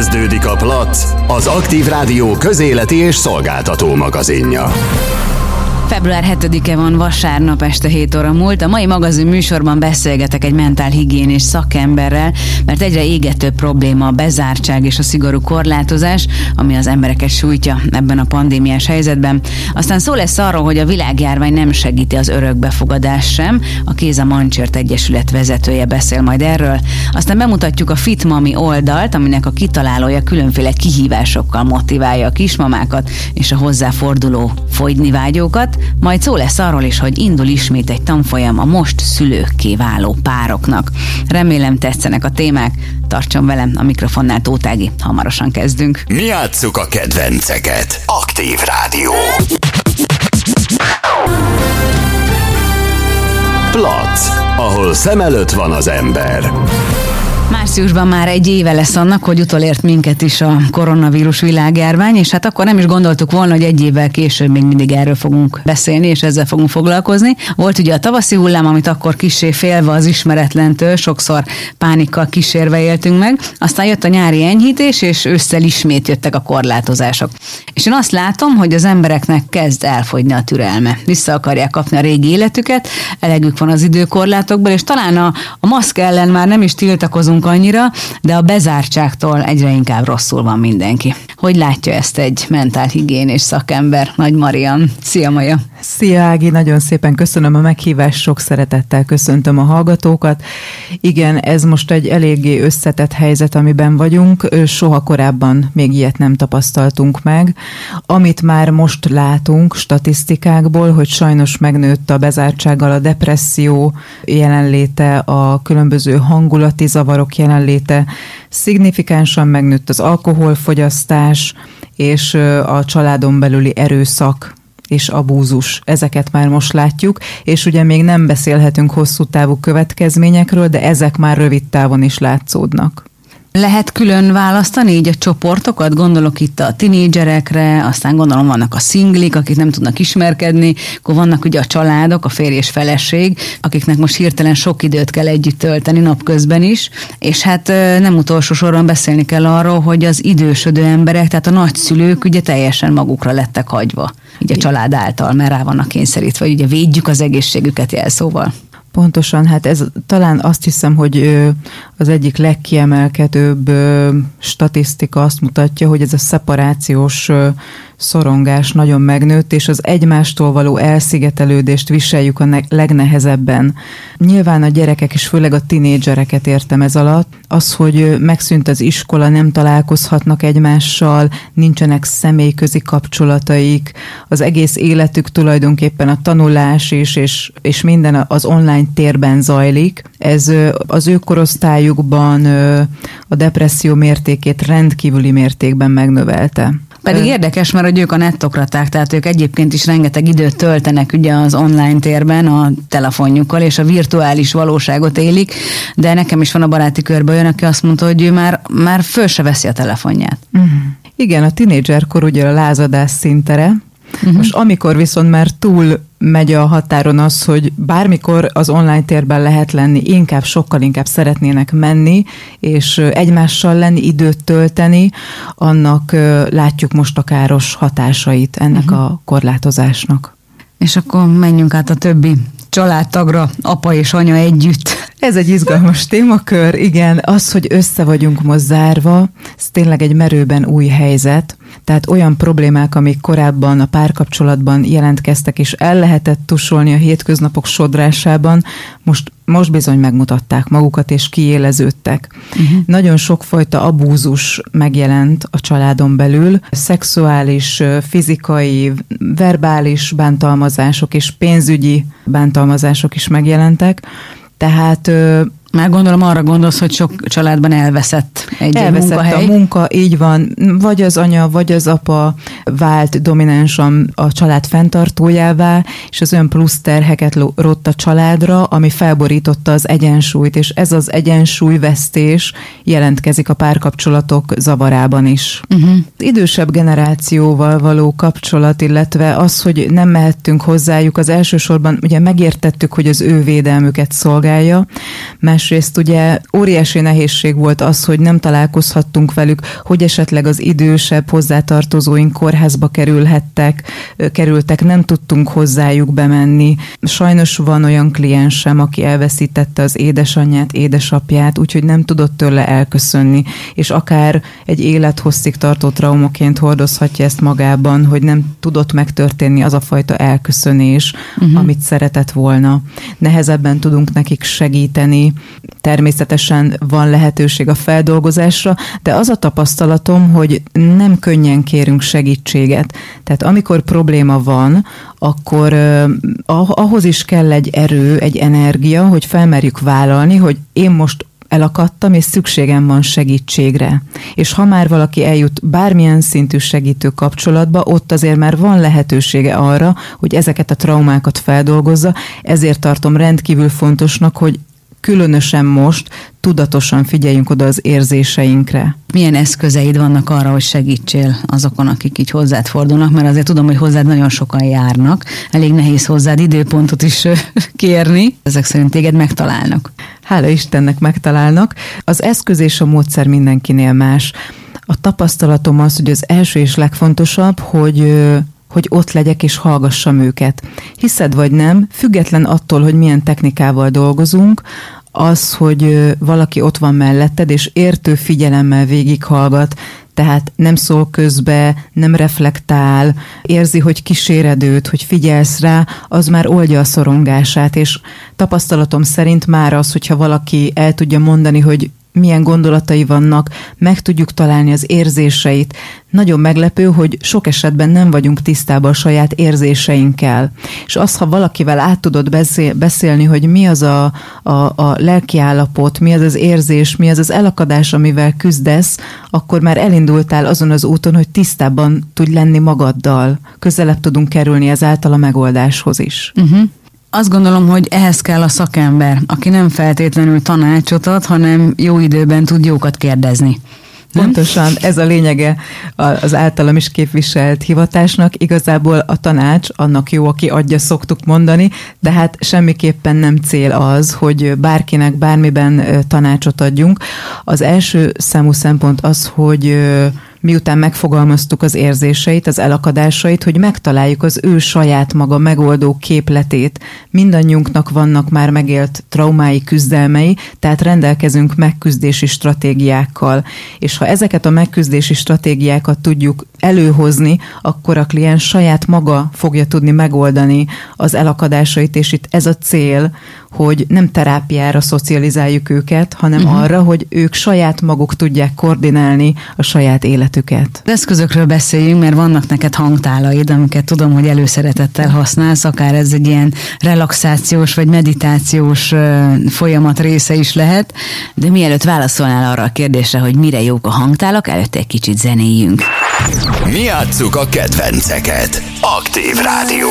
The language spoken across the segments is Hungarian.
Kezdődik a Plac, az Aktív Rádió közéleti és szolgáltató magazinja. Február 7-e van vasárnap este 7 óra múlt. A mai magazin műsorban beszélgetek egy mentálhigiénés szakemberrel, mert egyre égető probléma a bezártság és a szigorú korlátozás, ami az embereket sújtja ebben a pandémiás helyzetben. Aztán szó lesz arról, hogy a világjárvány nem segíti az örökbefogadás sem. A Kéza Mancsért Egyesület vezetője beszél majd erről. Aztán bemutatjuk a Fitmami oldalt, aminek a kitalálója különféle kihívásokkal motiválja a kismamákat és a hozzáforduló fogyni vágyókat majd szó lesz arról is, hogy indul ismét egy tanfolyam a most szülőkké váló pároknak. Remélem tetszenek a témák, tartson velem a mikrofonnál Tótági, hamarosan kezdünk. Mi játsszuk a kedvenceket. Aktív Rádió. Plac, ahol szem előtt van az ember. Márciusban már egy éve lesz annak, hogy utolért minket is a koronavírus világjárvány, és hát akkor nem is gondoltuk volna, hogy egy évvel később még mindig erről fogunk beszélni, és ezzel fogunk foglalkozni. Volt ugye a tavaszi hullám, amit akkor kisé félve az ismeretlentől, sokszor pánikkal kísérve éltünk meg, aztán jött a nyári enyhítés, és ősszel ismét jöttek a korlátozások. És én azt látom, hogy az embereknek kezd elfogyni a türelme. Vissza akarják kapni a régi életüket, elegük van az időkorlátokból, és talán a, a maszk ellen már nem is tiltakozunk annyira, de a bezártságtól egyre inkább rosszul van mindenki. Hogy látja ezt egy mentálhigiénés szakember, Nagy Marian? Szia, Maja! Szia, Ági, nagyon szépen köszönöm a meghívást, sok szeretettel köszöntöm a hallgatókat. Igen, ez most egy eléggé összetett helyzet, amiben vagyunk. Soha korábban még ilyet nem tapasztaltunk meg. Amit már most látunk statisztikákból, hogy sajnos megnőtt a bezártsággal a depresszió jelenléte, a különböző hangulati zavarok jelenléte, szignifikánsan megnőtt az alkoholfogyasztás, és a családon belüli erőszak és abúzus. Ezeket már most látjuk, és ugye még nem beszélhetünk hosszú távú következményekről, de ezek már rövid távon is látszódnak. Lehet külön választani így a csoportokat? Gondolok itt a tinédzserekre, aztán gondolom vannak a szinglik, akik nem tudnak ismerkedni, akkor vannak ugye a családok, a férj és feleség, akiknek most hirtelen sok időt kell együtt tölteni napközben is, és hát nem utolsó sorban beszélni kell arról, hogy az idősödő emberek, tehát a nagyszülők ugye teljesen magukra lettek hagyva, így a család által, mert rá vannak kényszerítve, hogy ugye védjük az egészségüket jelszóval. Pontosan, hát ez talán azt hiszem, hogy az egyik legkiemelkedőbb statisztika azt mutatja, hogy ez a szeparációs szorongás nagyon megnőtt, és az egymástól való elszigetelődést viseljük a legnehezebben. Nyilván a gyerekek, és főleg a tinédzsereket értem ez alatt, az, hogy megszűnt az iskola, nem találkozhatnak egymással, nincsenek személyközi kapcsolataik, az egész életük tulajdonképpen a tanulás is, és, és minden az online térben zajlik. Ez az ő korosztályukban a depresszió mértékét rendkívüli mértékben megnövelte. Pedig érdekes, mert hogy ők a nettokraták, tehát ők egyébként is rengeteg időt töltenek ugye az online térben a telefonjukkal, és a virtuális valóságot élik, de nekem is van a baráti körben olyan, aki azt mondta, hogy ő már, már föl se veszi a telefonját. Uh-huh. Igen, a tinédzserkor ugye a lázadás szintere, Uh-huh. Most amikor viszont már túl megy a határon az, hogy bármikor az online térben lehet lenni, inkább, sokkal inkább szeretnének menni, és egymással lenni, időt tölteni, annak látjuk most a káros hatásait ennek uh-huh. a korlátozásnak. És akkor menjünk át a többi családtagra, apa és anya együtt. Ez egy izgalmas témakör, igen. Az, hogy össze vagyunk most zárva, ez tényleg egy merőben új helyzet. Tehát olyan problémák, amik korábban a párkapcsolatban jelentkeztek, és el lehetett tusolni a hétköznapok sodrásában, most, most bizony megmutatták magukat, és kiéleződtek. Uh-huh. Nagyon sokfajta abúzus megjelent a családon belül, szexuális, fizikai, verbális bántalmazások és pénzügyi bántalmazások is megjelentek. Tehát már gondolom arra gondolsz, hogy sok családban elveszett egy elveszett munkahely. a munka, így van. Vagy az anya, vagy az apa vált dominánsan a család fenntartójává, és az olyan plusz terheket rott a családra, ami felborította az egyensúlyt, és ez az egyensúlyvesztés jelentkezik a párkapcsolatok zavarában is. Uh-huh. Idősebb generációval való kapcsolat, illetve az, hogy nem mehettünk hozzájuk, az elsősorban ugye megértettük, hogy az ő védelmüket szolgálja, más másrészt ugye óriási nehézség volt az, hogy nem találkozhattunk velük, hogy esetleg az idősebb hozzátartozóink kórházba kerülhettek, kerültek, nem tudtunk hozzájuk bemenni. Sajnos van olyan kliensem, aki elveszítette az édesanyját, édesapját, úgyhogy nem tudott tőle elköszönni, és akár egy élethosszig tartó traumaként hordozhatja ezt magában, hogy nem tudott megtörténni az a fajta elköszönés, uh-huh. amit szeretett volna. Nehezebben tudunk nekik segíteni, természetesen van lehetőség a feldolgozásra, de az a tapasztalatom, hogy nem könnyen kérünk segítséget. Tehát amikor probléma van, akkor ahhoz is kell egy erő, egy energia, hogy felmerjük vállalni, hogy én most elakadtam, és szükségem van segítségre. És ha már valaki eljut bármilyen szintű segítő kapcsolatba, ott azért már van lehetősége arra, hogy ezeket a traumákat feldolgozza, ezért tartom rendkívül fontosnak, hogy különösen most tudatosan figyeljünk oda az érzéseinkre. Milyen eszközeid vannak arra, hogy segítsél azokon, akik így hozzád fordulnak, mert azért tudom, hogy hozzád nagyon sokan járnak. Elég nehéz hozzád időpontot is kérni. Ezek szerint téged megtalálnak. Hála Istennek megtalálnak. Az eszköz és a módszer mindenkinél más. A tapasztalatom az, hogy az első és legfontosabb, hogy hogy ott legyek és hallgassam őket. Hiszed vagy nem, független attól, hogy milyen technikával dolgozunk, az, hogy valaki ott van melletted, és értő figyelemmel végighallgat, tehát nem szól közbe, nem reflektál, érzi, hogy kíséred hogy figyelsz rá, az már oldja a szorongását, és tapasztalatom szerint már az, hogyha valaki el tudja mondani, hogy milyen gondolatai vannak, meg tudjuk találni az érzéseit. Nagyon meglepő, hogy sok esetben nem vagyunk tisztában a saját érzéseinkkel. És az, ha valakivel át tudod beszél, beszélni, hogy mi az a, a, a lelkiállapot, mi az az érzés, mi az az elakadás, amivel küzdesz, akkor már elindultál azon az úton, hogy tisztában tudj lenni magaddal. Közelebb tudunk kerülni ezáltal a megoldáshoz is. Uh-huh. Azt gondolom, hogy ehhez kell a szakember, aki nem feltétlenül tanácsot ad, hanem jó időben tud jókat kérdezni. Pontosan, ez a lényege az általam is képviselt hivatásnak. Igazából a tanács annak jó, aki adja, szoktuk mondani, de hát semmiképpen nem cél az, hogy bárkinek bármiben tanácsot adjunk. Az első számú szempont az, hogy miután megfogalmaztuk az érzéseit, az elakadásait, hogy megtaláljuk az ő saját maga megoldó képletét. Mindannyiunknak vannak már megélt traumái, küzdelmei, tehát rendelkezünk megküzdési stratégiákkal. És ha ezeket a megküzdési stratégiákat tudjuk előhozni, akkor a kliens saját maga fogja tudni megoldani az elakadásait, és itt ez a cél, hogy nem terápiára szocializáljuk őket, hanem uh-huh. arra, hogy ők saját maguk tudják koordinálni a saját életüket. Az eszközökről beszéljünk, mert vannak neked hangtálaid, amiket tudom, hogy előszeretettel használsz, akár ez egy ilyen relaxációs vagy meditációs folyamat része is lehet, de mielőtt válaszolnál arra a kérdésre, hogy mire jók a hangtálak, előtte egy kicsit zenéljünk. Mi játsszuk a kedvenceket. Aktív Rádió.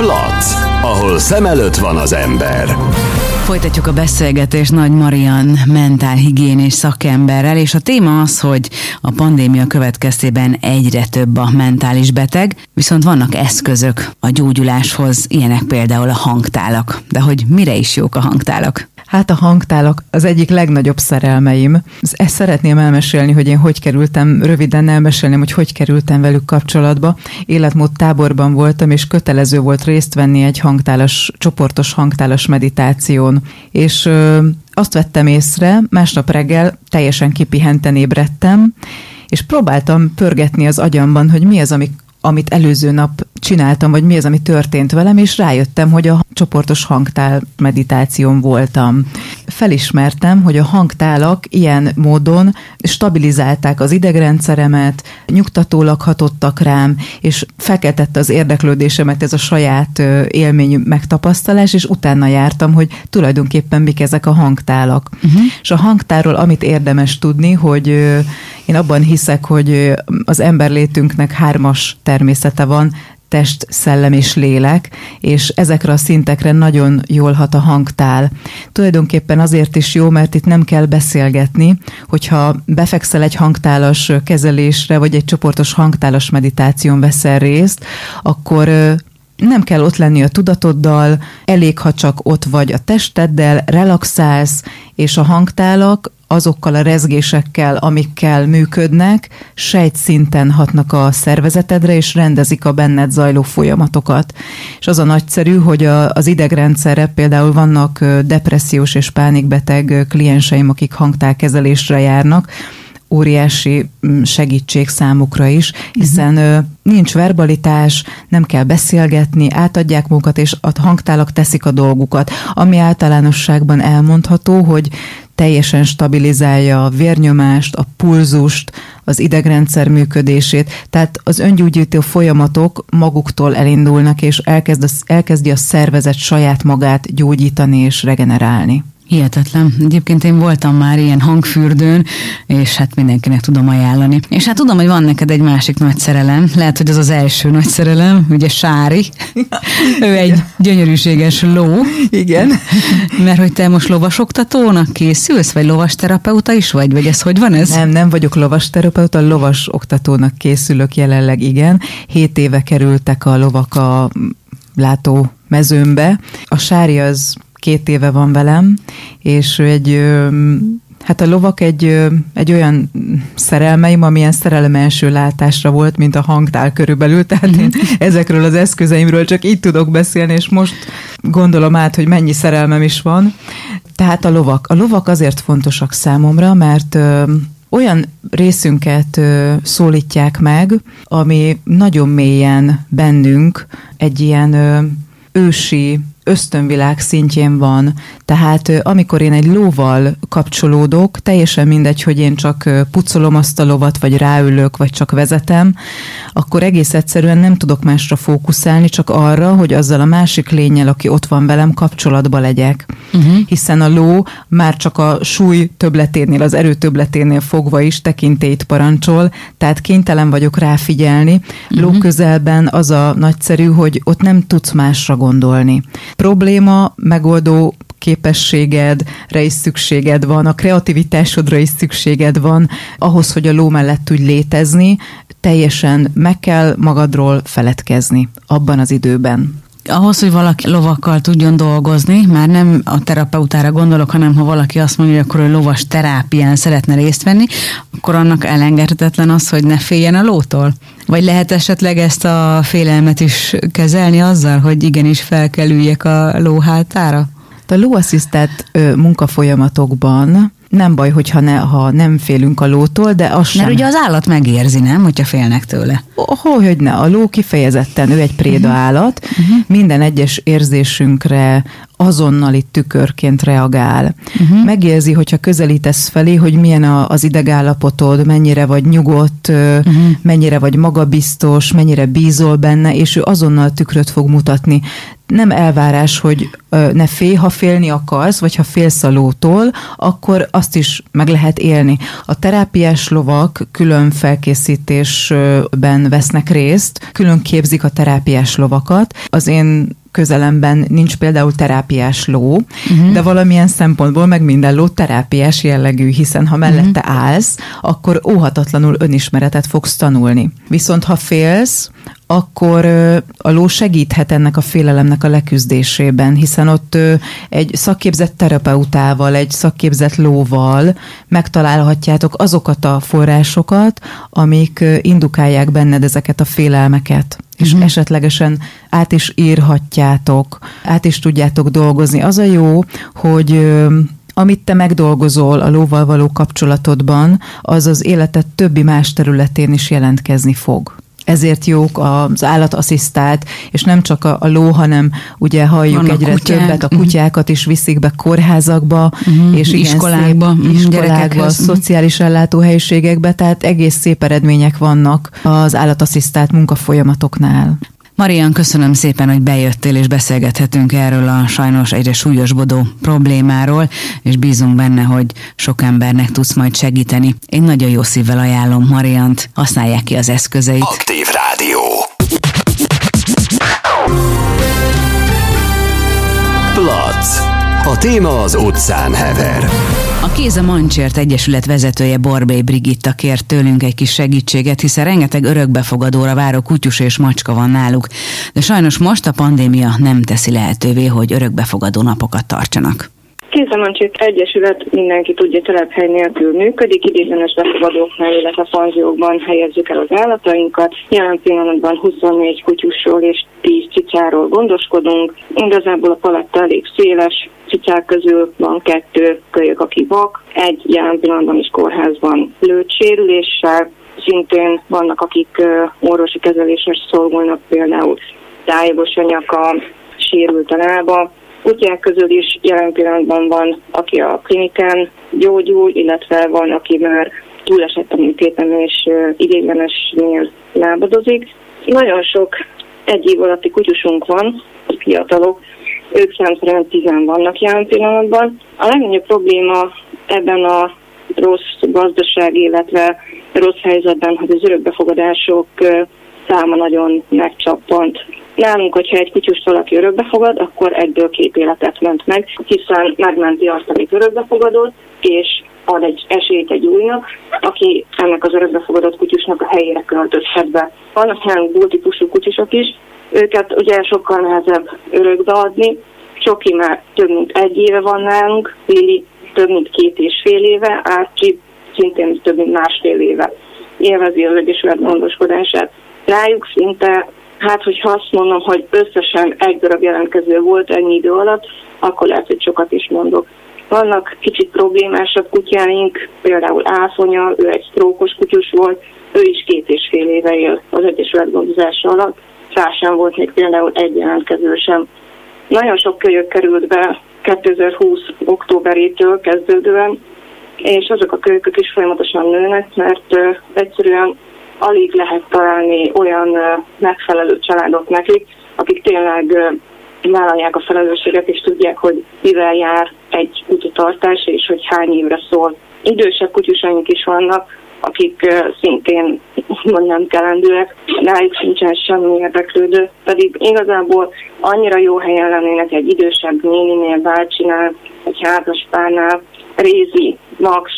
Plac, ahol szem előtt van az ember. Folytatjuk a beszélgetést Nagy Marian mentálhigiénés szakemberrel, és a téma az, hogy a pandémia következtében egyre több a mentális beteg, viszont vannak eszközök a gyógyuláshoz, ilyenek például a hangtálak. De hogy mire is jók a hangtálak? Hát a hangtálak az egyik legnagyobb szerelmeim. Ezt szeretném elmesélni, hogy én hogy kerültem, röviden elmesélném, hogy hogy kerültem velük kapcsolatba. Életmód táborban voltam, és kötelező volt részt venni egy hangtálas, csoportos hangtálas meditáción. És ö, azt vettem észre, másnap reggel teljesen kipihenten ébredtem, és próbáltam pörgetni az agyamban, hogy mi az, ami amit előző nap csináltam, vagy mi az, ami történt velem, és rájöttem, hogy a csoportos hangtál meditáción voltam. Felismertem, hogy a hangtálak ilyen módon stabilizálták az idegrendszeremet, nyugtatólag hatottak rám, és felkeltette az érdeklődésemet ez a saját élmény megtapasztalás, és utána jártam, hogy tulajdonképpen mik ezek a hangtálak. Uh-huh. És a hangtáról amit érdemes tudni, hogy én abban hiszek, hogy az emberlétünknek hármas természete van, test, szellem és lélek, és ezekre a szintekre nagyon jól hat a hangtál. Tulajdonképpen azért is jó, mert itt nem kell beszélgetni, hogyha befekszel egy hangtálas kezelésre, vagy egy csoportos hangtálas meditáción veszel részt, akkor Nem kell ott lenni a tudatoddal, elég, ha csak ott vagy a testeddel, relaxálsz, és a hangtálak azokkal a rezgésekkel, amikkel működnek, sejtszinten hatnak a szervezetedre, és rendezik a benned zajló folyamatokat. És az a nagyszerű, hogy a, az idegrendszerre például vannak depressziós és pánikbeteg klienseim, akik hangtálkezelésre járnak, óriási mm, segítség számukra is, hiszen uh-huh. nincs verbalitás, nem kell beszélgetni, átadják magukat, és a hangtálak teszik a dolgukat. Ami általánosságban elmondható, hogy teljesen stabilizálja a vérnyomást, a pulzust, az idegrendszer működését, tehát az öngyógyító folyamatok maguktól elindulnak, és elkezd, elkezdi a szervezet saját magát gyógyítani és regenerálni. Hihetetlen. Egyébként én voltam már ilyen hangfürdőn, és hát mindenkinek tudom ajánlani. És hát tudom, hogy van neked egy másik nagy szerelem. Lehet, hogy az az első nagy szerelem, ugye Sári. ő egy gyönyörűséges ló. Igen. Mert hogy te most lovasoktatónak készülsz, vagy lovasterapeuta is vagy, vagy ez hogy van ez? Nem, nem vagyok lovasterapeuta, lovas oktatónak készülök jelenleg, igen. Hét éve kerültek a lovak a látó mezőmbe. A Sári az két éve van velem, és ő egy Hát a lovak egy, egy olyan szerelmeim, amilyen szerelem első látásra volt, mint a hangtál körülbelül, tehát én ezekről az eszközeimről csak így tudok beszélni, és most gondolom át, hogy mennyi szerelmem is van. Tehát a lovak. A lovak azért fontosak számomra, mert olyan részünket szólítják meg, ami nagyon mélyen bennünk egy ilyen ősi ösztönvilág szintjén van. Tehát amikor én egy lóval kapcsolódok, teljesen mindegy, hogy én csak pucolom azt a lovat, vagy ráülök, vagy csak vezetem, akkor egész egyszerűen nem tudok másra fókuszálni, csak arra, hogy azzal a másik lényel, aki ott van velem, kapcsolatba legyek. Uh-huh. Hiszen a ló már csak a súly töbleténél, az erő töbleténél fogva is tekintélyt parancsol, tehát kénytelen vagyok ráfigyelni. Uh-huh. Ló közelben az a nagyszerű, hogy ott nem tudsz másra gondolni probléma megoldó képességedre is szükséged van, a kreativitásodra is szükséged van, ahhoz, hogy a ló mellett tudj létezni, teljesen meg kell magadról feledkezni abban az időben ahhoz, hogy valaki lovakkal tudjon dolgozni, már nem a terapeutára gondolok, hanem ha valaki azt mondja, hogy akkor ő lovas terápián szeretne részt venni, akkor annak elengedhetetlen az, hogy ne féljen a lótól. Vagy lehet esetleg ezt a félelmet is kezelni azzal, hogy igenis fel kell üljek a ló hátára? A lóasszisztált munkafolyamatokban nem baj, hogyha ne, ha nem félünk a lótól, de az sem. Mert ugye az állat megérzi, nem, hogyha félnek tőle? Hogy, hogy ne, a ló kifejezetten, ő egy préda uh-huh. állat, uh-huh. minden egyes érzésünkre azonnali tükörként reagál. Uh-huh. Megérzi, hogyha közelítesz felé, hogy milyen a, az idegállapotod, mennyire vagy nyugodt, uh-huh. mennyire vagy magabiztos, mennyire bízol benne, és ő azonnal tükröt fog mutatni nem elvárás, hogy ne félj, ha félni akarsz, vagy ha félsz a lótól, akkor azt is meg lehet élni. A terápiás lovak külön felkészítésben vesznek részt, külön képzik a terápiás lovakat. Az én közelemben nincs például terápiás ló, uh-huh. de valamilyen szempontból meg minden ló terápiás jellegű, hiszen ha mellette uh-huh. állsz, akkor óhatatlanul önismeretet fogsz tanulni. Viszont ha félsz, akkor a ló segíthet ennek a félelemnek a leküzdésében, hiszen ott egy szakképzett terapeutával, egy szakképzett lóval megtalálhatjátok azokat a forrásokat, amik indukálják benned ezeket a félelmeket és uh-huh. esetlegesen át is írhatjátok, át is tudjátok dolgozni. Az a jó, hogy amit te megdolgozol a lóval való kapcsolatodban, az az életed többi más területén is jelentkezni fog ezért jók az állatasszisztált, és nem csak a, a ló, hanem ugye halljuk Vannak egyre kutyák. többet, a mhm. kutyákat is viszik be kórházakba, uh-huh. és igen, iskolákba, szép, iskolákba, szociális ellátóhelyiségekbe, tehát egész szép eredmények vannak az állatasszisztált munkafolyamatoknál. Marian, köszönöm szépen, hogy bejöttél és beszélgethetünk erről a sajnos egyre súlyosbodó problémáról, és bízunk benne, hogy sok embernek tudsz majd segíteni. Én nagyon jó szívvel ajánlom Mariant, használják ki az eszközeit. Aktív Rádió. Plac. A téma az utcán hever. A Kéz a Mancsért Egyesület vezetője Borbély Brigitta kért tőlünk egy kis segítséget, hiszen rengeteg örökbefogadóra váró kutyus és macska van náluk. De sajnos most a pandémia nem teszi lehetővé, hogy örökbefogadó napokat tartsanak. Kézemancsit Egyesület mindenki tudja telephely nélkül működik, idéglenes befogadóknál, illetve fanziókban helyezzük el az állatainkat. Jelen pillanatban 24 kutyusról és 10 cicáról gondoskodunk. Igazából a paletta elég széles, cicák közül van kettő kölyök, aki vak, egy jelen pillanatban is kórházban lőtt sérüléssel, szintén vannak, akik orvosi kezelésre szolgulnak, például tájogos anyaka, sérült a lába, kutyák közül is jelen pillanatban van, aki a klinikán gyógyul, illetve van, aki már túlesett a műtéten és idéglenesnél lábadozik. Nagyon sok egy év alatti kutyusunk van, fiatalok, ők számszerűen tizen vannak jelen pillanatban. A legnagyobb probléma ebben a rossz gazdaság, illetve rossz helyzetben, hogy az örökbefogadások száma nagyon megcsappant. Nálunk, hogyha egy kutyust valaki örökbe fogad, akkor egyből két életet ment meg, hiszen megmenti azt, amit örökbe fogadott, és ad egy esélyt egy újnak, aki ennek az örökbefogadott kutyusnak a helyére költözhet be. Vannak nálunk bull típusú kutyusok is, őket ugye sokkal nehezebb örökbe adni. Csoki már több mint egy éve van nálunk, Lili több mint két és fél éve, Árcsi szintén több mint másfél éve élvezi az Egyesület gondoskodását. Rájuk szinte Hát, hogyha azt mondom, hogy összesen egy darab jelentkező volt ennyi idő alatt, akkor lehet, hogy sokat is mondok. Vannak kicsit problémásabb kutyáink, például Áfonya, ő egy sztrókos kutyus volt, ő is két és fél éve él az Egyesület gondozása alatt, rá sem volt még például egy jelentkező sem. Nagyon sok kölyök került be 2020. októberétől kezdődően, és azok a kölykök is folyamatosan nőnek, mert egyszerűen alig lehet találni olyan megfelelő családot nekik, akik tényleg vállalják a felelősséget, és tudják, hogy mivel jár egy kutyatartás, és hogy hány évre szól. Idősebb kutyusaink is vannak, akik szintén nem kelendőek, rájuk sincsen semmi érdeklődő, pedig igazából annyira jó helyen lennének egy idősebb néninél, bácsinál, egy házaspárnál, Rézi, Max,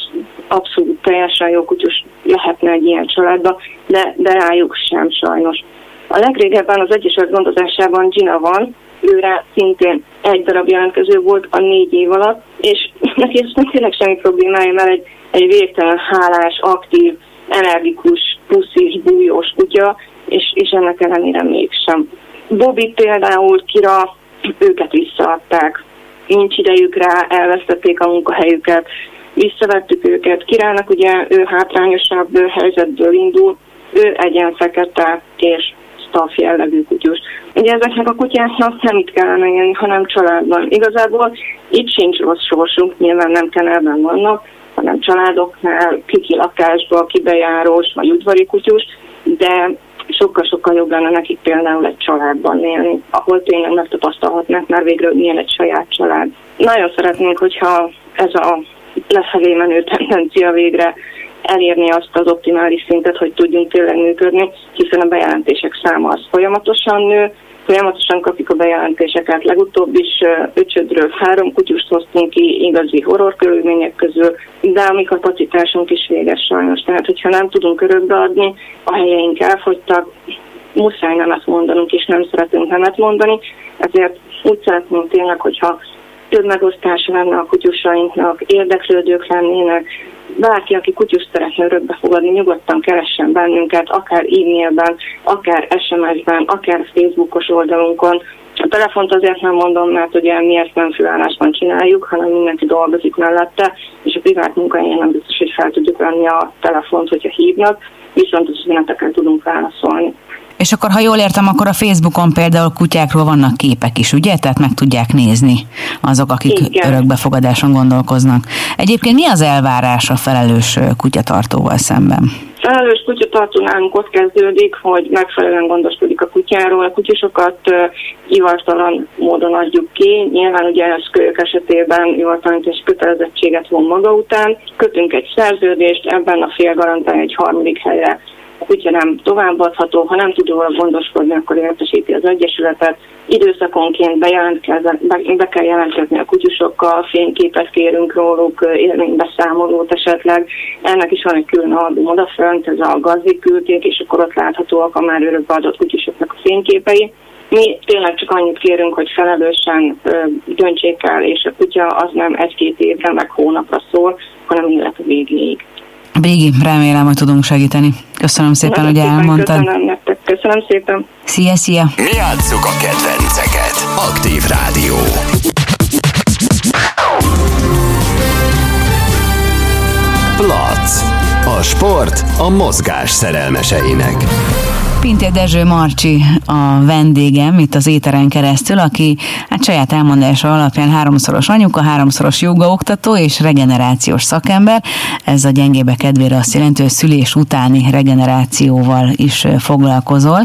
abszolút teljesen jó kutyus lehetne egy ilyen családba, de, de rájuk sem sajnos. A legrégebben az Egyesület gondozásában Gina van, őre szintén egy darab jelentkező volt a négy év alatt, és neki ez nem tényleg semmi problémája, mert egy, egy végtelen hálás, aktív, energikus, puszis, bújós kutya, és, és ennek ellenére mégsem. Bobby például Kira, őket visszaadták, nincs idejük rá, elvesztették a munkahelyüket, visszavettük őket. Királynak ugye ő hátrányosabb helyzetből indul, ő egyen fekete és staff jellegű kutyus. Ugye ezeknek a kutyáknak nem itt kellene élni, hanem családban. Igazából itt sincs rossz sorsunk, nyilván nem kenelben vannak, hanem családoknál, kiki lakásba, kibejárós vagy udvari kutyus, de sokkal-sokkal jobb lenne nekik például egy családban élni, ahol tényleg megtapasztalhatnák már végre, hogy milyen egy saját család. Nagyon szeretnénk, hogyha ez a lefelé menő tendencia végre elérni azt az optimális szintet, hogy tudjunk tényleg működni, hiszen a bejelentések száma az folyamatosan nő, folyamatosan kapjuk a bejelentéseket. Legutóbb is öcsödről három kutyust hoztunk ki igazi horror körülmények közül, de a mi kapacitásunk is véges sajnos. Tehát, hogyha nem tudunk örökbe adni, a helyeink elfogytak, muszáj nemet mondanunk, és nem szeretünk nemet mondani, ezért úgy szeretnénk tényleg, hogyha több megosztás lenne a kutyusainknak, érdeklődők lennének, bárki, aki kutyus szeretne örökbe fogadni, nyugodtan keressen bennünket, akár e-mailben, akár SMS-ben, akár Facebookos oldalunkon. A telefont azért nem mondom, mert ugye mi ezt nem főállásban csináljuk, hanem mindenki dolgozik mellette, és a privát munkahelyen nem biztos, hogy fel tudjuk venni a telefont, hogyha hívnak, viszont az üzenetekkel tudunk válaszolni. És akkor, ha jól értem, akkor a Facebookon például kutyákról vannak képek is, ugye? Tehát meg tudják nézni azok, akik Igen. örökbefogadáson gondolkoznak. Egyébként mi az elvárás a felelős kutyatartóval szemben? felelős kutyatartó nálunk ott kezdődik, hogy megfelelően gondoskodik a kutyáról. A kutyusokat hivartalan módon adjuk ki. Nyilván ugye ez kölyök esetében hivatalanítási kötelezettséget von maga után. Kötünk egy szerződést, ebben a fél garantál egy harmadik helyre a kutya nem továbbadható, ha nem tud róla gondoskodni, akkor értesíti az Egyesületet. Időszakonként be kell jelentkezni a kutyusokkal, fényképet kérünk róluk, élménybeszámolót esetleg. Ennek is van egy külön album odafönt, ez a gazdik küldték, és akkor ott láthatóak a már örökbe adott kutyusoknak a fényképei. Mi tényleg csak annyit kérünk, hogy felelősen döntsék el, és a kutya az nem egy-két évre, meg hónapra szól, hanem élet végéig. Bégi, remélem, hogy tudunk segíteni. Köszönöm szépen, hogy elmondtad. Köszönöm nektek, köszönöm szépen. Szia, szia! Mi játsszuk a kedvenceket. Aktív Rádió. Plac. A sport a mozgás szerelmeseinek. Pintér Dezső Marcsi a vendégem itt az éteren keresztül, aki hát saját elmondása alapján háromszoros anyuka, háromszoros jogaoktató és regenerációs szakember. Ez a gyengébe kedvére azt jelenti, hogy szülés utáni regenerációval is foglalkozol,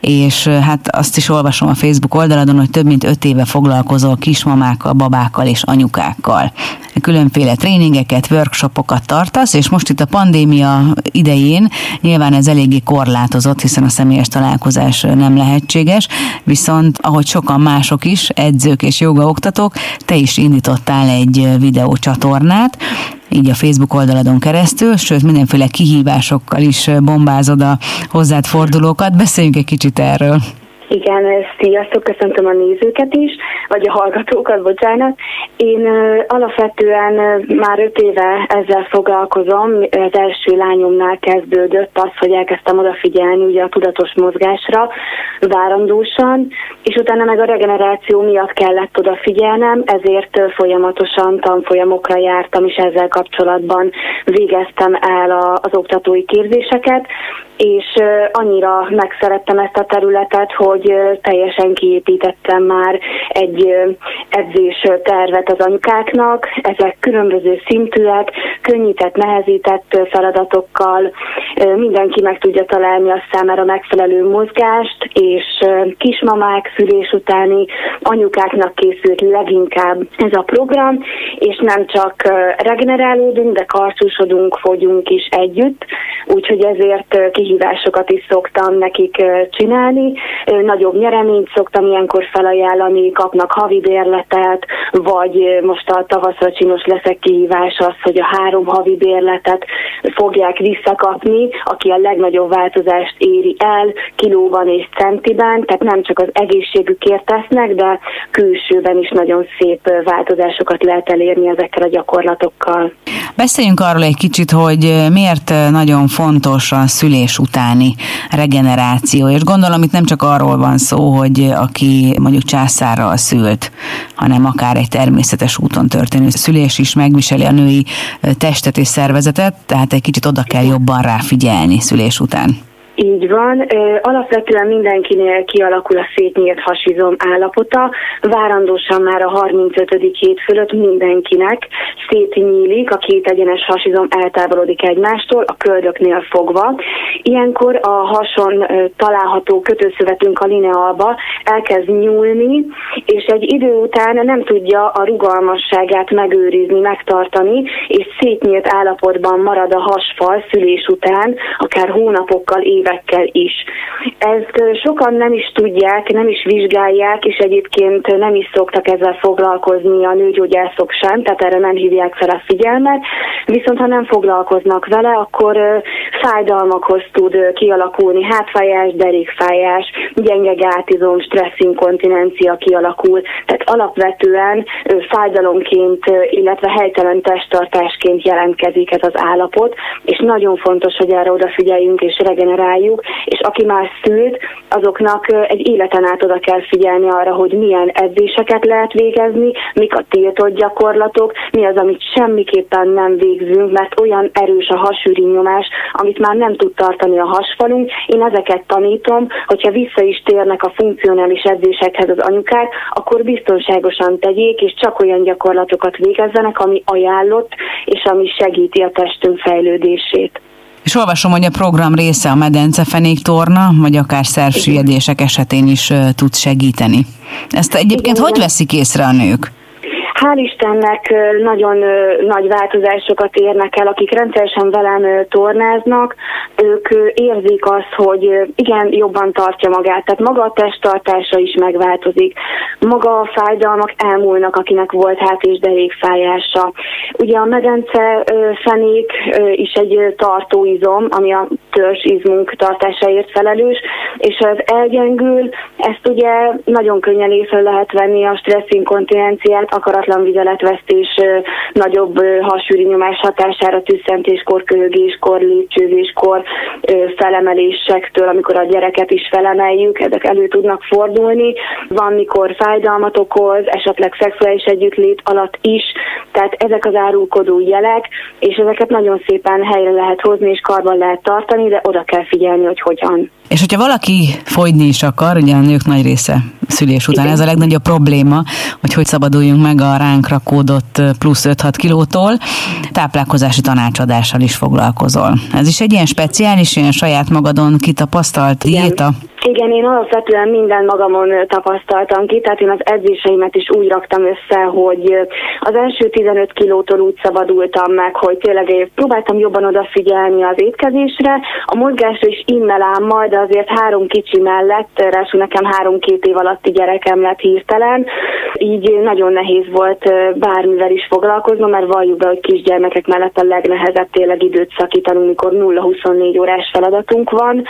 és hát azt is olvasom a Facebook oldaladon, hogy több mint öt éve foglalkozol kismamákkal, babákkal és anyukákkal. Különféle tréningeket, workshopokat tartasz, és most itt a pandémia idején nyilván ez eléggé korlátozott, hiszen a személyes találkozás nem lehetséges, viszont ahogy sokan mások is, edzők és jogaoktatók, te is indítottál egy videócsatornát, így a Facebook oldaladon keresztül, sőt mindenféle kihívásokkal is bombázod a hozzád fordulókat. Beszéljünk egy kicsit erről. Igen, sziasztok, köszöntöm a nézőket is, vagy a hallgatókat, bocsánat. Én uh, alapvetően uh, már öt éve ezzel foglalkozom. Az első lányomnál kezdődött az, hogy elkezdtem odafigyelni ugye a tudatos mozgásra várandósan, és utána meg a regeneráció miatt kellett odafigyelnem, ezért folyamatosan tanfolyamokra jártam, és ezzel kapcsolatban végeztem el az oktatói képzéseket, és annyira megszerettem ezt a területet, hogy teljesen kiépítettem már egy edzés tervet az anyukáknak. Ezek különböző szintűek, könnyített, nehezített feladatokkal. Mindenki meg tudja találni a számára megfelelő mozgást, és kismamák, szülés utáni anyukáknak készült leginkább ez a program, és nem csak regenerálódunk, de karcsúsodunk, fogyunk is együtt, úgyhogy ezért kihívjuk kihívásokat is szoktam nekik csinálni. Nagyobb nyereményt szoktam ilyenkor felajánlani, kapnak havi bérletet, vagy most a tavaszra csinos leszek kihívás az, hogy a három havi bérletet fogják visszakapni, aki a legnagyobb változást éri el kilóban és centiben, tehát nem csak az egészségükért tesznek, de külsőben is nagyon szép változásokat lehet elérni ezekkel a gyakorlatokkal. Beszéljünk arról egy kicsit, hogy miért nagyon fontos a szülés utáni regeneráció. És gondolom itt nem csak arról van szó, hogy aki mondjuk császárral szült, hanem akár egy természetes úton történő szülés is megviseli a női testet és szervezetet, tehát egy kicsit oda kell jobban ráfigyelni szülés után. Így van. Alapvetően mindenkinél kialakul a szétnyílt hasizom állapota. Várandósan már a 35. hét fölött mindenkinek szétnyílik, a két egyenes hasizom eltávolodik egymástól, a köldöknél fogva. Ilyenkor a hason található kötőszövetünk a linealba elkezd nyúlni, és egy idő után nem tudja a rugalmasságát megőrizni, megtartani, és szétnyílt állapotban marad a hasfal szülés után, akár hónapokkal, évek évekkel is. Ezt sokan nem is tudják, nem is vizsgálják, és egyébként nem is szoktak ezzel foglalkozni a nőgyógyászok sem, tehát erre nem hívják fel a figyelmet, viszont ha nem foglalkoznak vele, akkor fájdalmakhoz tud kialakulni, hátfájás, derékfájás, gyenge gátizom, stresszinkontinencia kialakul, tehát alapvetően fájdalomként, illetve helytelen testtartásként jelentkezik ez az állapot, és nagyon fontos, hogy erre odafigyeljünk és regeneráljuk, csináljuk, és aki már szült, azoknak egy életen át oda kell figyelni arra, hogy milyen edzéseket lehet végezni, mik a tiltott gyakorlatok, mi az, amit semmiképpen nem végzünk, mert olyan erős a hasűri nyomás, amit már nem tud tartani a hasfalunk. Én ezeket tanítom, hogyha vissza is térnek a funkcionális edzésekhez az anyukák, akkor biztonságosan tegyék, és csak olyan gyakorlatokat végezzenek, ami ajánlott, és ami segíti a testünk fejlődését. És olvasom, hogy a program része a medencefenék torna, vagy akár szervsüllyedések esetén is tud segíteni. Ezt egyébként Igen. hogy veszik észre a nők? Hál' Istennek nagyon nagy változásokat érnek el, akik rendszeresen velem tornáznak, ők érzik azt, hogy igen, jobban tartja magát, tehát maga a testtartása is megváltozik, maga a fájdalmak elmúlnak, akinek volt hát és derékfájása. Ugye a medence fenék is egy tartóizom, ami a törzsizmunk tartásáért felelős, és az elgyengül, ezt ugye nagyon könnyen észre lehet venni a stresszinkontinenciát, akaratlan vigeletvesztés, nagyobb hasűri nyomás hatására, tüsszentéskor, köhögéskor, lépcsőzéskor, felemelésektől, amikor a gyereket is felemeljük, ezek elő tudnak fordulni. Van, mikor fájdalmat okoz, esetleg szexuális együttlét alatt is, tehát ezek az árulkodó jelek, és ezeket nagyon szépen helyre lehet hozni, és karban lehet tartani, de oda kell figyelni, hogy hogyan. És hogyha valaki fogyni is akar, ugye a nők nagy része szülés után, Igen. ez a legnagyobb probléma, hogy hogy szabaduljunk meg a ránk rakódott plusz 5-6 kilótól, táplálkozási tanácsadással is foglalkozol. Ez is egy ilyen speciális, ilyen saját magadon kitapasztalt diéta? Igen, én alapvetően minden magamon tapasztaltam ki, tehát én az edzéseimet is úgy raktam össze, hogy az első 15 kilótól úgy szabadultam meg, hogy tényleg próbáltam jobban odafigyelni az étkezésre, a mozgásra is immelámmal, de azért három kicsi mellett, ráadásul nekem három-két év alatti gyerekem lett hirtelen, így nagyon nehéz volt bármivel is foglalkoznom, mert valljuk be, hogy kisgyermekek mellett a legnehezebb tényleg időt szakítanunk, mikor 0-24 órás feladatunk van.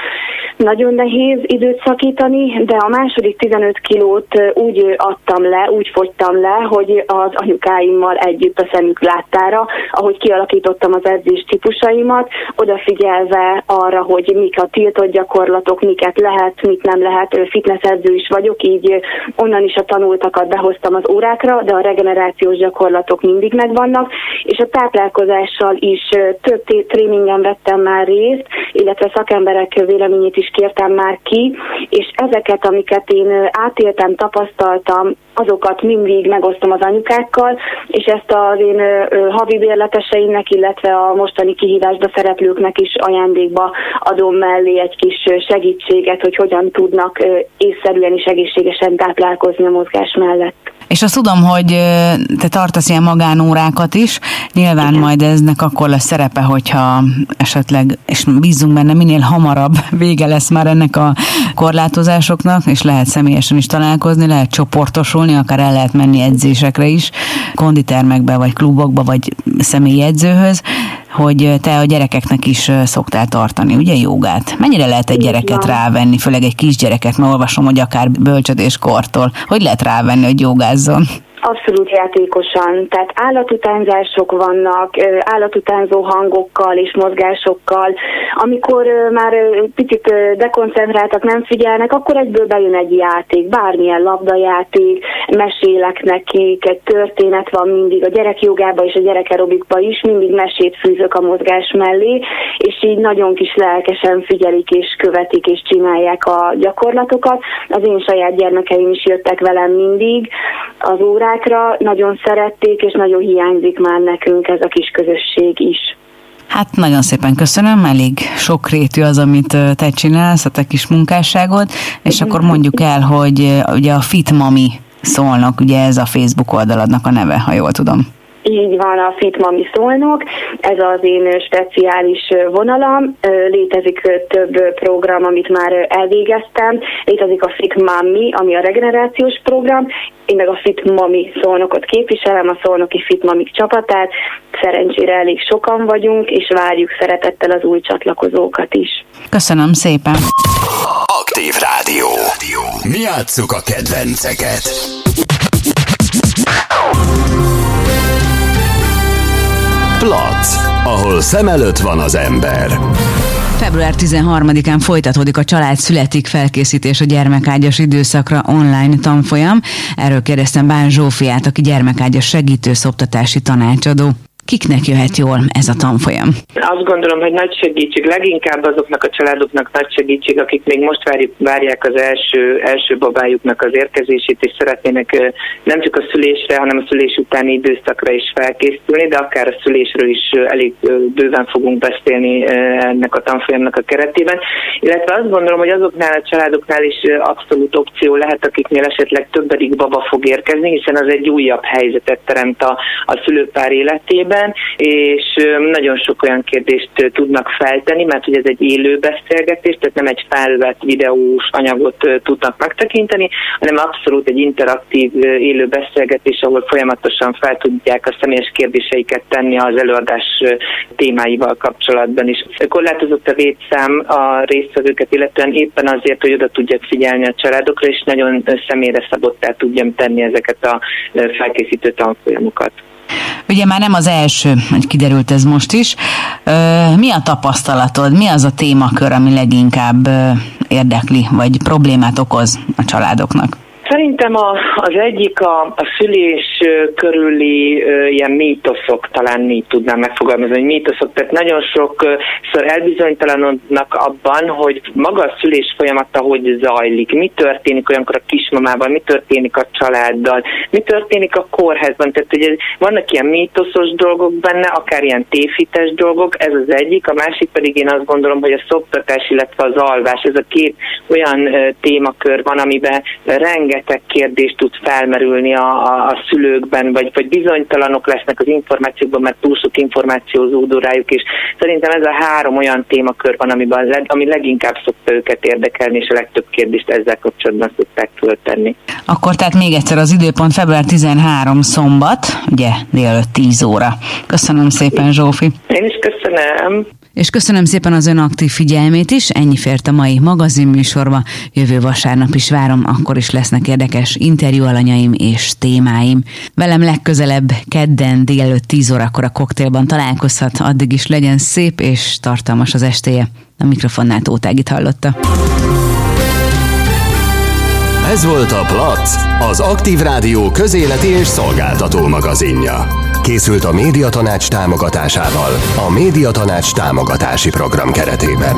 Nagyon nehéz időt szakítani, de a második 15 kilót úgy adtam le, úgy fogytam le, hogy az anyukáimmal együtt a szemük láttára, ahogy kialakítottam az edzés típusaimat, odafigyelve arra, hogy mik a tiltott gyakorlatok, miket lehet, mit nem lehet, fitness edző is vagyok, így onnan is a tanultakat behoztam az órákra, de a regenerációs gyakorlatok mindig megvannak, és a táplálkozással is több tréningen vettem már részt, illetve szakemberek véleményét is kértem már ki, és ezeket, amiket én átéltem, tapasztaltam, azokat mindig megosztom az anyukákkal, és ezt az én havi bérleteseimnek, illetve a mostani kihívásba szereplőknek is ajándékba adom mellé egy kis segítséget, hogy hogyan tudnak észszerűen és egészségesen táplálkozni a mozgás mellett. És azt tudom, hogy te tartasz ilyen magánórákat is, nyilván Igen. majd eznek akkor lesz szerepe, hogyha esetleg, és bízunk benne, minél hamarabb vége lesz már ennek a korlátozásoknak, és lehet személyesen is találkozni, lehet csoportosulni, akár el lehet menni edzésekre is, konditermekbe, vagy klubokba, vagy személyi edzőhöz, hogy te a gyerekeknek is szoktál tartani, ugye jogát? Mennyire lehet egy gyereket rávenni, főleg egy kisgyereket, mert olvasom, hogy akár bölcsödéskortól, hogy lehet rávenni, hogy jogázzon? Abszolút játékosan, tehát állatutánzások vannak, állatutánzó hangokkal és mozgásokkal. Amikor már picit dekoncentráltak, nem figyelnek, akkor egyből bejön egy játék, bármilyen labdajáték, mesélek nekik, egy történet van mindig, a gyerekjogába és a gyerekerobikba is mindig mesét fűzök a mozgás mellé, és így nagyon kis lelkesen figyelik és követik és csinálják a gyakorlatokat. Az én saját gyermekeim is jöttek velem mindig az órá iskolákra, nagyon szerették, és nagyon hiányzik már nekünk ez a kis közösség is. Hát nagyon szépen köszönöm, elég sokrétű az, amit te csinálsz, a te kis munkásságod, és akkor mondjuk el, hogy ugye a Fit Mami szólnak, ugye ez a Facebook oldaladnak a neve, ha jól tudom. Így van a Fit Mami szólnok, ez az én speciális vonalam, létezik több program, amit már elvégeztem, létezik a Fit Mami, ami a regenerációs program, én meg a Fit Mami szolnokot képviselem, a szolnoki Fit Mami csapatát, szerencsére elég sokan vagyunk, és várjuk szeretettel az új csatlakozókat is. Köszönöm szépen! Aktív Rádió. Mi játsszuk a kedvenceket. Plac, ahol szem előtt van az ember. Február 13-án folytatódik a Család születik felkészítés a gyermekágyas időszakra online tanfolyam. Erről kérdeztem Bán Zsófiát, aki gyermekágyas segítő szoptatási tanácsadó. Kiknek jöhet jól ez a tanfolyam? Azt gondolom, hogy nagy segítség, leginkább azoknak a családoknak nagy segítség, akik még most várják az első, első babájuknak az érkezését, és szeretnének nem csak a szülésre, hanem a szülés utáni időszakra is felkészülni, de akár a szülésről is elég bőven fogunk beszélni ennek a tanfolyamnak a keretében. Illetve azt gondolom, hogy azoknál a családoknál is abszolút opció lehet, akiknél esetleg többedik baba fog érkezni, hiszen az egy újabb helyzetet teremt a, a szülőpár életében, esetben, és nagyon sok olyan kérdést tudnak feltenni, mert hogy ez egy élő beszélgetés, tehát nem egy felvett videós anyagot tudnak megtekinteni, hanem abszolút egy interaktív élő beszélgetés, ahol folyamatosan fel tudják a személyes kérdéseiket tenni az előadás témáival kapcsolatban is. Korlátozott a védszám a résztvevőket, illetően éppen azért, hogy oda tudjak figyelni a családokra, és nagyon személyre szabottá tudjam tenni ezeket a felkészítő tanfolyamokat. Ugye már nem az első, hogy kiderült ez most is. Mi a tapasztalatod, mi az a témakör, ami leginkább érdekli, vagy problémát okoz a családoknak? Szerintem a, az egyik a, a szülés körüli ö, ilyen mítoszok, talán így tudnám megfogalmazni, hogy mítoszok, tehát nagyon sokszor elbizonytalanodnak abban, hogy maga a szülés folyamata hogy zajlik, mi történik olyankor a kismamával, mi történik a családdal, mi történik a kórházban, tehát ugye vannak ilyen mítoszos dolgok benne, akár ilyen tévhites dolgok, ez az egyik, a másik pedig én azt gondolom, hogy a szoptatás, illetve az alvás, ez a két olyan ö, témakör van, amiben rengeteg rengeteg kérdést tud felmerülni a, a, a szülőkben, vagy, vagy bizonytalanok lesznek az információkban, mert túl sok információ zúdó rájuk, és szerintem ez a három olyan témakör van, amiben leg, ami leginkább szokta őket érdekelni, és a legtöbb kérdést ezzel kapcsolatban szokták föltenni. Akkor tehát még egyszer az időpont február 13 szombat, ugye délelőtt 10 óra. Köszönöm szépen, Zsófi. Én is köszönöm. És köszönöm szépen az ön aktív figyelmét is, ennyi fért a mai magazinműsorba. Jövő vasárnap is várom, akkor is lesznek érdekes interjú alanyaim és témáim. Velem legközelebb kedden délelőtt 10 órakor a koktélban találkozhat, addig is legyen szép és tartalmas az estéje. A mikrofonnál Tótágit hallotta. Ez volt a Plac, az Aktív Rádió közéleti és szolgáltató magazinja. Készült a Médiatanács támogatásával, a Médiatanács támogatási program keretében.